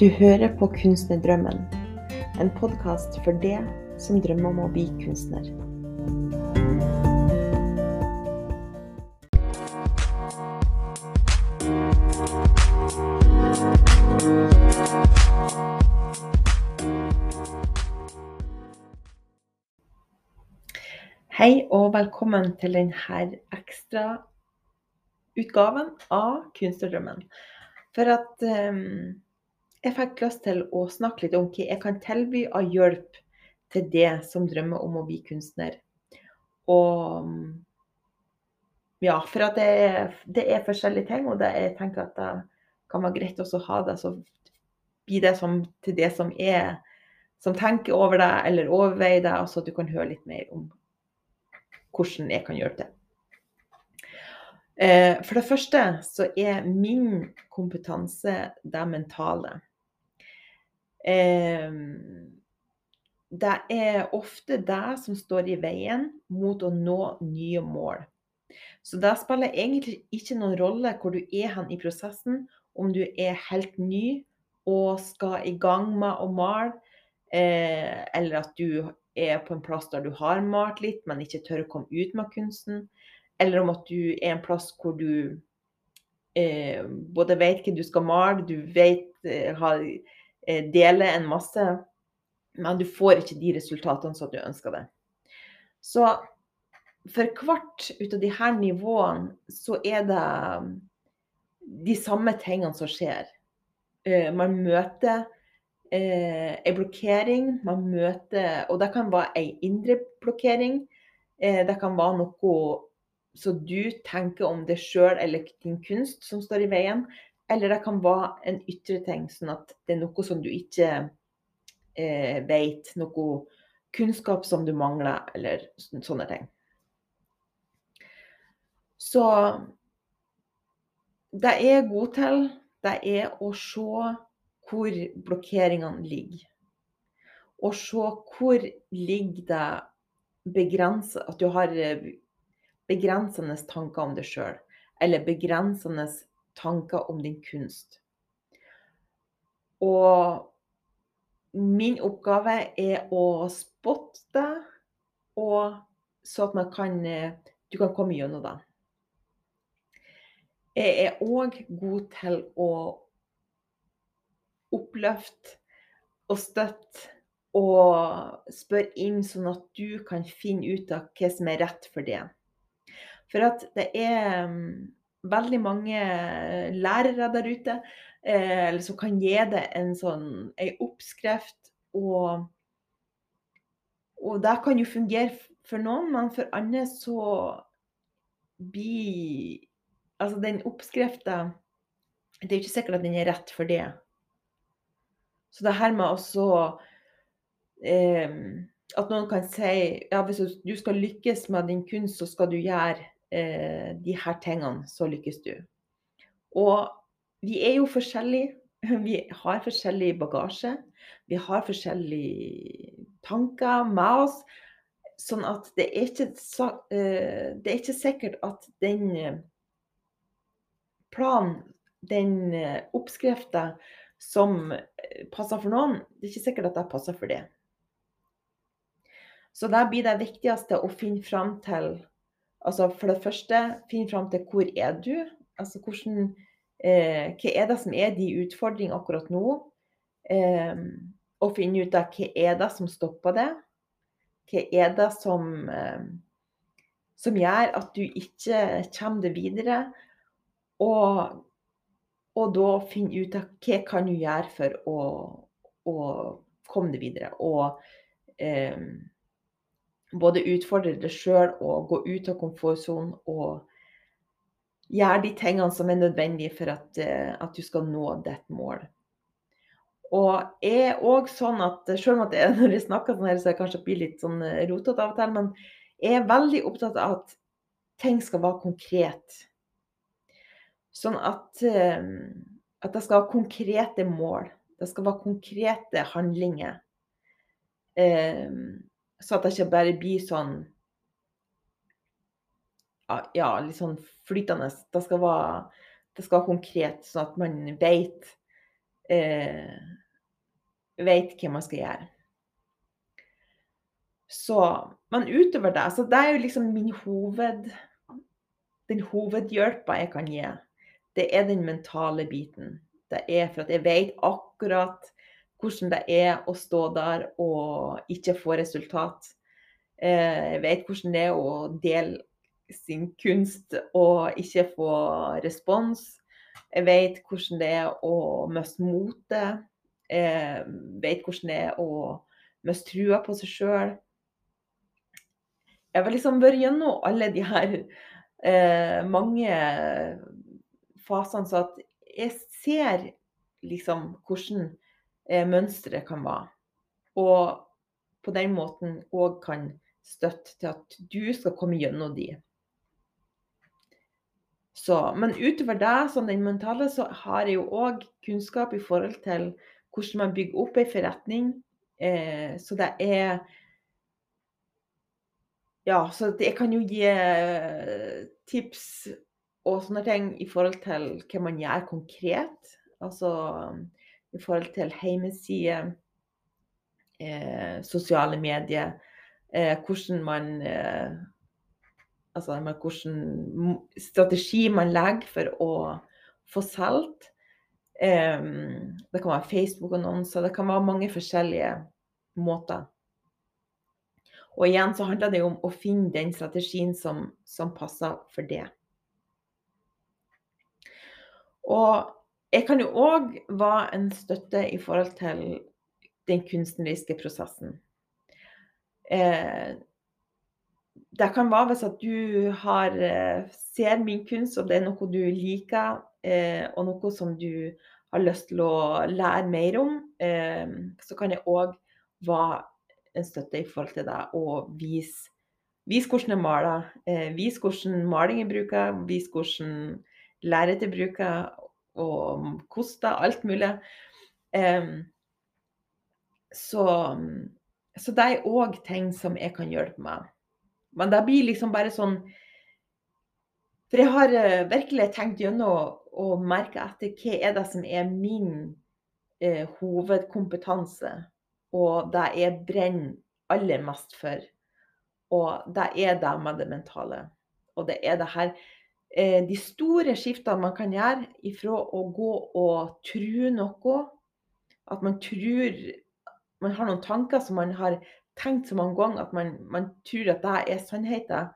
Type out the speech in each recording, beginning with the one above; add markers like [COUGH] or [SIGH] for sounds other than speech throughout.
Du hører på Kunstnerdrømmen, en podkast for det som drømmer om å bli kunstner. Hei og velkommen til denne ekstra utgaven av Kunstnerdrømmen. For at um, jeg fikk lyst til å snakke litt om hva jeg kan tilby av hjelp til det som drømmer om å bli kunstner. Og ja, for at det er, det er forskjellige ting, og det, jeg tenker at det kan være greit også å ha det, så blir det som, til det som er som tenker over det eller overveier det, så du kan høre litt mer om hvordan jeg kan hjelpe til. Eh, for det første så er min kompetanse det mentale. Eh, det er ofte det som står i veien mot å nå nye mål. Så det spiller egentlig ikke noen rolle hvor du er hen i prosessen, om du er helt ny og skal i gang med å male, eh, eller at du er på en plass der du har malt litt, men ikke tør å komme ut med kunsten. Eller om at du er en plass hvor du eh, både vet hva du skal male, du vet eh, har, deler en masse, men du får ikke de resultatene som du ønsker det. Så for hvert ut av her nivåene så er det de samme tingene som skjer. Eh, man møter eh, en blokkering. Man møter Og det kan være en indre blokkering. Eh, det kan være noe som du tenker om deg sjøl eller din kunst som står i veien. Eller det kan være en ytre ting, sånn at det er noe som du ikke eh, vet. Noe kunnskap som du mangler, eller sånne ting. Så det er god til, det er å se hvor blokkeringene ligger. Og se hvor ligger det begrenset At du har eh, begrensende tanker om deg sjøl. Eller begrensende tanker om din kunst. Og min oppgave er å spotte det, og så at man kan, du kan komme gjennom det. Jeg er òg god til å oppløfte og støtte og spørre inn, sånn at du kan finne ut av hva som er rett for det. For at det er veldig mange lærere der ute eh, som kan gi deg en sånn ei oppskrift. Og, og det kan jo fungere for noen, men for andre så blir Altså, den oppskrifta Det er jo ikke sikkert at den er rett for det. Så det her med også eh, At noen kan si ja, hvis du skal lykkes med din kunst, så skal du gjøre eh, de her tingene, så lykkes du. Og vi er jo forskjellige. [LAUGHS] Vi har forskjellig bagasje. Vi har forskjellige tanker med oss. Sånn at det er ikke, eh, det er ikke sikkert at den eh, planen, den eh, oppskrifta, som passer for noen, det er ikke sikkert at det passer for det. Så der blir det viktigste å finne fram til Altså for det første, finn fram til hvor er du? Altså hvordan eh, Hva er det som er de utfordringene akkurat nå? Eh, og finne ut av hva er det som stopper det? Hva er det som, eh, som gjør at du ikke kommer deg videre? Og og da finne ut av hva kan du gjøre for å, å komme deg videre. Og eh, både utfordre deg sjøl og gå ut av komfortsonen og gjøre de tingene som er nødvendige for at, eh, at du skal nå ditt mål. Og er òg sånn at selv om at jeg, [LAUGHS] når jeg snakker sånn her, så jeg kanskje litt sånn eh, rotete av og til, men jeg er veldig opptatt av at ting skal være konkret. Sånn at, at det skal ha konkrete mål. Det skal være konkrete handlinger. Ehm, så at det ikke bare blir sånn Ja, litt sånn flytende. Det skal være, det skal være konkret, sånn at man vet eh, Veit hva man skal gjøre. Så, men utover det, så det er jo liksom min hoved Den hovedhjelpa jeg kan gi, det er den mentale biten. Det er for at jeg vet akkurat hvordan det er å stå der og ikke få resultat. Eh, jeg vet hvordan det er å dele sin kunst og ikke få respons. Jeg vet hvordan det er å miste motet. Jeg vet hvordan det er å miste trua på seg sjøl. Jeg har liksom vært gjennom alle de her eh, mange fasene, så at jeg ser liksom hvordan eh, mønsteret kan være. Og på den måten òg kan støtte til at du skal komme gjennom de. Så, men utover det, sånn den mentale, så har jeg jo òg kunnskap i forhold til hvordan man bygger opp ei forretning. Eh, så det er ja, så jeg kan jo gi eh, tips og sånne ting i forhold til hva man gjør konkret. Altså i forhold til hjemmeside, eh, sosiale medier, eh, hvordan man eh, Altså hvilken strategi man legger for å få solgt. Eh, det kan være Facebook-annonser, det kan være mange forskjellige måter. Og igjen så handler det om å finne den strategien som, som passer for det. Og jeg kan jo òg være en støtte i forhold til den kunstneriske prosessen. Eh, det kan være hvis at du har, eh, ser min kunst, og det er noe du liker, eh, og noe som du har lyst til å lære mer om, eh, så kan jeg òg være en støtte i forhold til deg og vise, vis hvordan jeg maler. Eh, vis hvordan maling jeg bruker, vis hvordan lerretet jeg bruker, og koster, alt mulig. Eh, så, så det er òg ting som jeg kan hjelpe meg. Men det blir liksom bare sånn For jeg har uh, virkelig tenkt gjennom og merka etter hva er det som er min eh, hovedkompetanse og det jeg brenner aller mest for. Og det er det med det mentale. Og det er det her eh, De store skiftene man kan gjøre ifra å gå og tro noe, at man tror Man har noen tanker som man har tenkt så mange ganger at man, man tror at det er sannheten.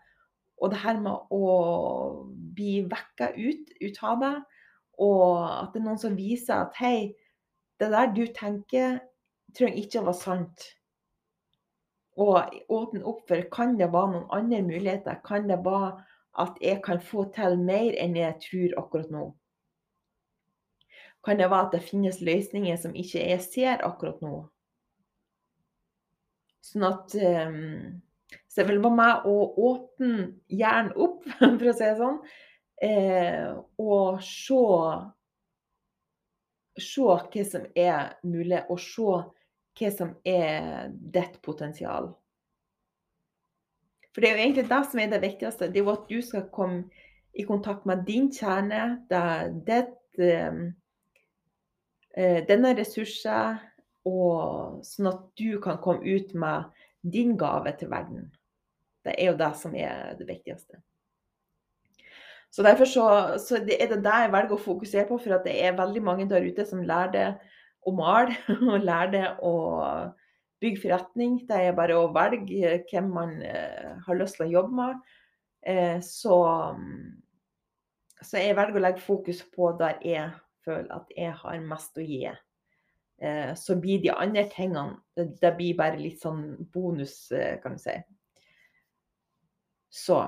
Og det her med å bli vekka ut, ut av det, og at det er noen som viser at hei, det der du tenker, trenger ikke å være sant. Og åpne opp for kan det være noen andre muligheter? Kan det være at jeg kan få til mer enn jeg tror akkurat nå? Kan det være at det finnes løsninger som ikke jeg ser akkurat nå? Sånn at um, Så jeg vil være med å åpne hjernen opp, [LAUGHS] for å si det sånn, eh, og se Se hva som er mulig, og se hva som er ditt potensial. For det er jo egentlig det som er det viktigste. Det er jo at du skal komme i kontakt med din kjerne, Det, ehm, eh, denne ressursen, og sånn at du kan komme ut med din gave til verden. Det er jo det som er det viktigste. Så Derfor så, så det er det det jeg velger å fokusere på, for det er veldig mange der ute som lærer det å male [LAUGHS] og lærer det å bygge forretning. Det er bare å velge hvem man eh, har lyst til å jobbe med. Eh, så, så jeg velger å legge fokus på der jeg føler at jeg har mest å gi. Eh, så blir de andre tingene Det blir bare litt sånn bonus, kan du si. Så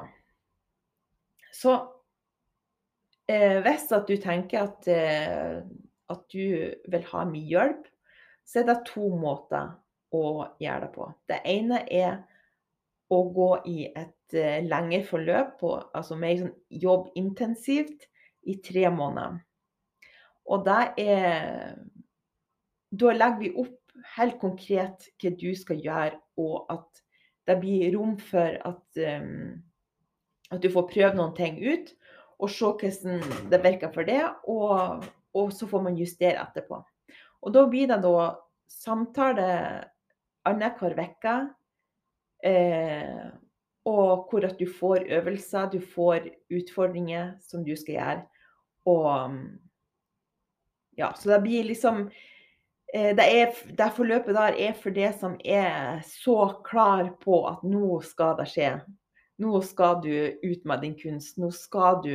Så hvis at du tenker at at du vil ha mye hjelp, så er det to måter å gjøre det på. Det ene er å gå i et uh, lengre forløp, på, altså mer sånn jobbintensivt, i tre måneder. Og det er Da legger vi opp helt konkret hva du skal gjøre, og at det blir rom for at, um, at du får prøve noen ting ut, og se hvordan det virker for det, og og så får man justere etterpå. Og da blir det da samtale annenhver uke. Eh, og hvor at du får øvelser, du får utfordringer som du skal gjøre. Og ja, så det blir liksom eh, det, er, det forløpet der er for det som er så klar på at nå skal det skje. Nå skal du ut med din kunst. Nå skal du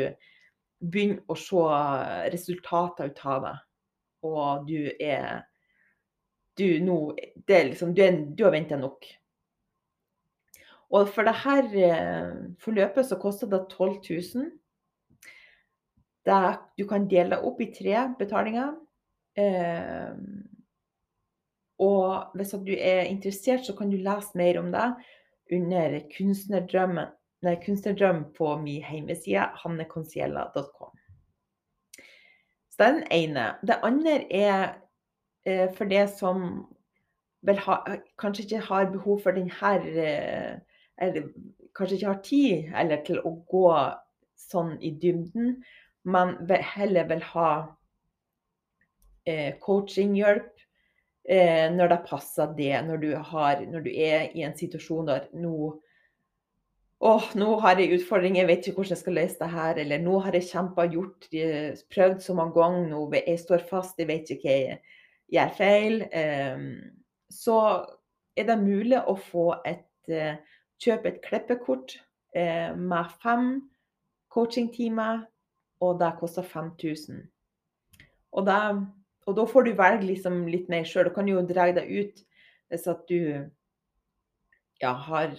begynne å se resultater ut av det. Og du er Du, nå, det er liksom, du, er, du har venta nok. Og for dette eh, forløpet så koster det 12 000. Det, du kan dele opp i tre betalinger. Eh, og hvis du er interessert, så kan du lese mer om det under nei, Kunstnerdrøm på min hjemmeside, hannekonsiella.com. Så det er den ene. Det andre er for det som ha, kanskje ikke har behov for denne eh, Eller kanskje ikke har tid eller til å gå sånn i dybden, men heller vil ha eh, coachinghjelp eh, når det passer det. Når du, har, når du, er i en situasjon der nå Åh, nå har jeg utfordringer, jeg vet ikke hvordan jeg skal løse det her. Eller nå har jeg kjempa, gjort, eh, prøvd så mange ganger, nå jeg står fast, jeg vet ikke hva jeg gjør feil. Eh, så er det mulig å få et eh, kjøpe et klippekort eh, med fem coachingtimer, og det koster 5000. Og det og da får du velge liksom litt mer sjøl. Du kan jo dra deg ut hvis at du ja, har,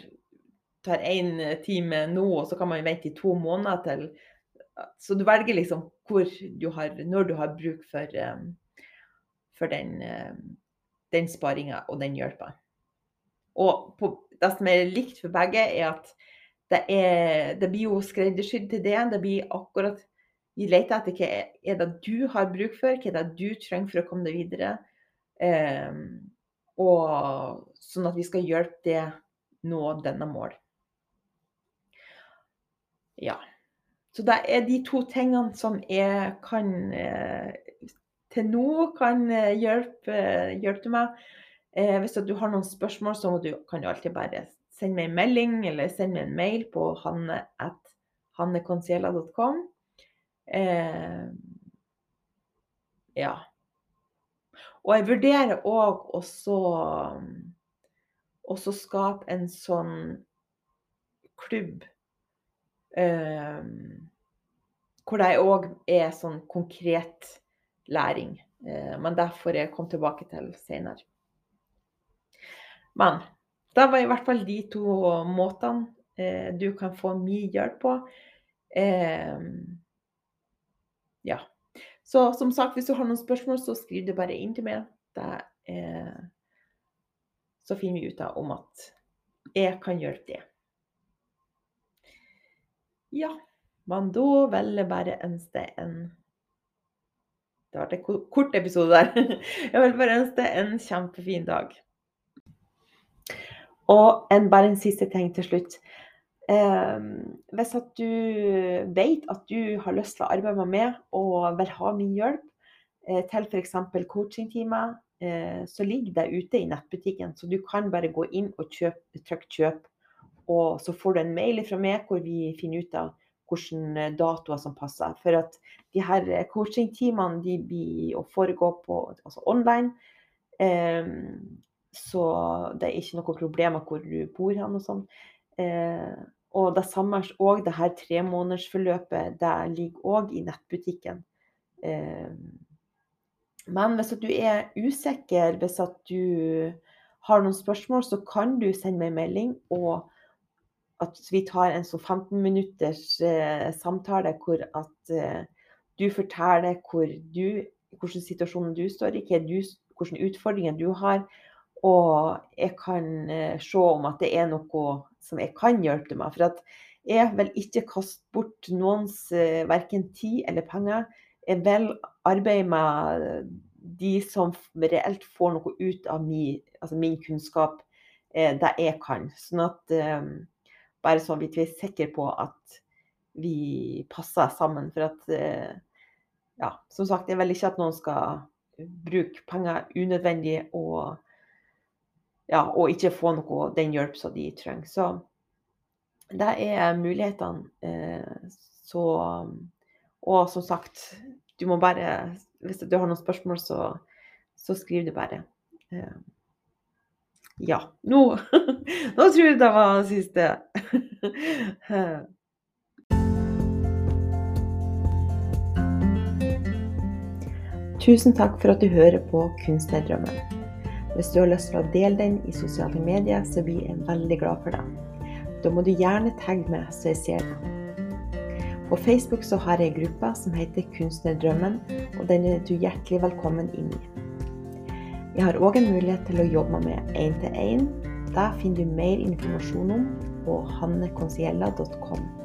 tar én time nå, og så kan man vente i to måneder til Så du velger liksom du har, når du har bruk for, um, for den, um, den sparinga og den hjelpa. Og på, det som er likt for begge, er at det, er, det blir jo skreddersydd til det. Det blir akkurat vi leter etter hva er det du har bruk for, hva er det du trenger for å komme deg videre. Um, og sånn at vi skal hjelpe det nå denne mål. Ja. Så det er de to tingene som jeg kan eh, til nå kan eh, hjelpe, hjelpe meg. Eh, hvis du har noen spørsmål, så du, kan du alltid bare sende meg en melding eller sende meg en mail på hanne.hannekonsiella.com. Eh, ja. Og jeg vurderer òg også også skape en sånn klubb eh, hvor det òg er sånn konkret læring. Eh, men det får jeg komme tilbake til senere. Men det var i hvert fall de to måtene eh, du kan få mye hjelp på. Eh, ja. Så som sagt, hvis du har noen spørsmål, så skriv det bare inn til meg. Er, så finner vi ut av om at jeg kan hjelpe deg. Ja, men da vil jeg bare ønske deg en Det ble en kort episode der. [LAUGHS] Jeg vil bare ønske deg en kjempefin dag. Og en, bare en siste ting til slutt. Eh, hvis at du vet at du har lyst til å arbeide med meg og vil ha min hjelp eh, til f.eks. coachingtimer, eh, så ligger det ute i nettbutikken. Så du kan bare gå inn og kjøpe, trykke 'kjøp'. Og så får du en mail fra meg hvor vi finner ut av hvilke datoer som passer. For at de her coachingtimene de blir å foregå på altså online. Um, så det er ikke noe problem hvor du bor hen og sånn. Eh, og det samme òg det her tremånedersforløpet, det ligger òg i nettbutikken. Eh, men hvis du er usikker, hvis du har noen spørsmål, så kan du sende meg en melding. Og at vi tar en så 15 minutters eh, samtale hvor at eh, du forteller hvor du, hvordan situasjonen du står i, hvilke utfordringer du har. Og jeg kan eh, se om at det er noe som jeg kan hjelpe med. For jeg vil ikke kaste bort noens eh, verken tid eller penger. Jeg vil arbeide med de som reelt får noe ut av min, altså min kunnskap, eh, det jeg kan. Sånn at eh, Bare så vidt vi er sikre på at vi passer sammen. For at Ja, som sagt, jeg vil ikke at noen skal bruke penger unødvendig og, ja, og ikke få noe, den hjelp som de trenger. Så det er mulighetene. Eh, så Og som sagt, du må bare Hvis du har noen spørsmål, så, så skriv det bare. Ja. Nå, [LAUGHS] nå tror jeg det var siste. [LAUGHS] Tusen takk for at du hører på Kunstnerdrømmen. Hvis du har lyst til å dele den i sosiale medier, så blir jeg veldig glad for det. Da må du gjerne tagge meg, så jeg ser det. På Facebook så har jeg ei gruppe som heter Kunstnerdrømmen, og den er du hjertelig velkommen inn i. Jeg har òg en mulighet til å jobbe med én-til-én. Det finner du mer informasjon om på hannekonsiella.com.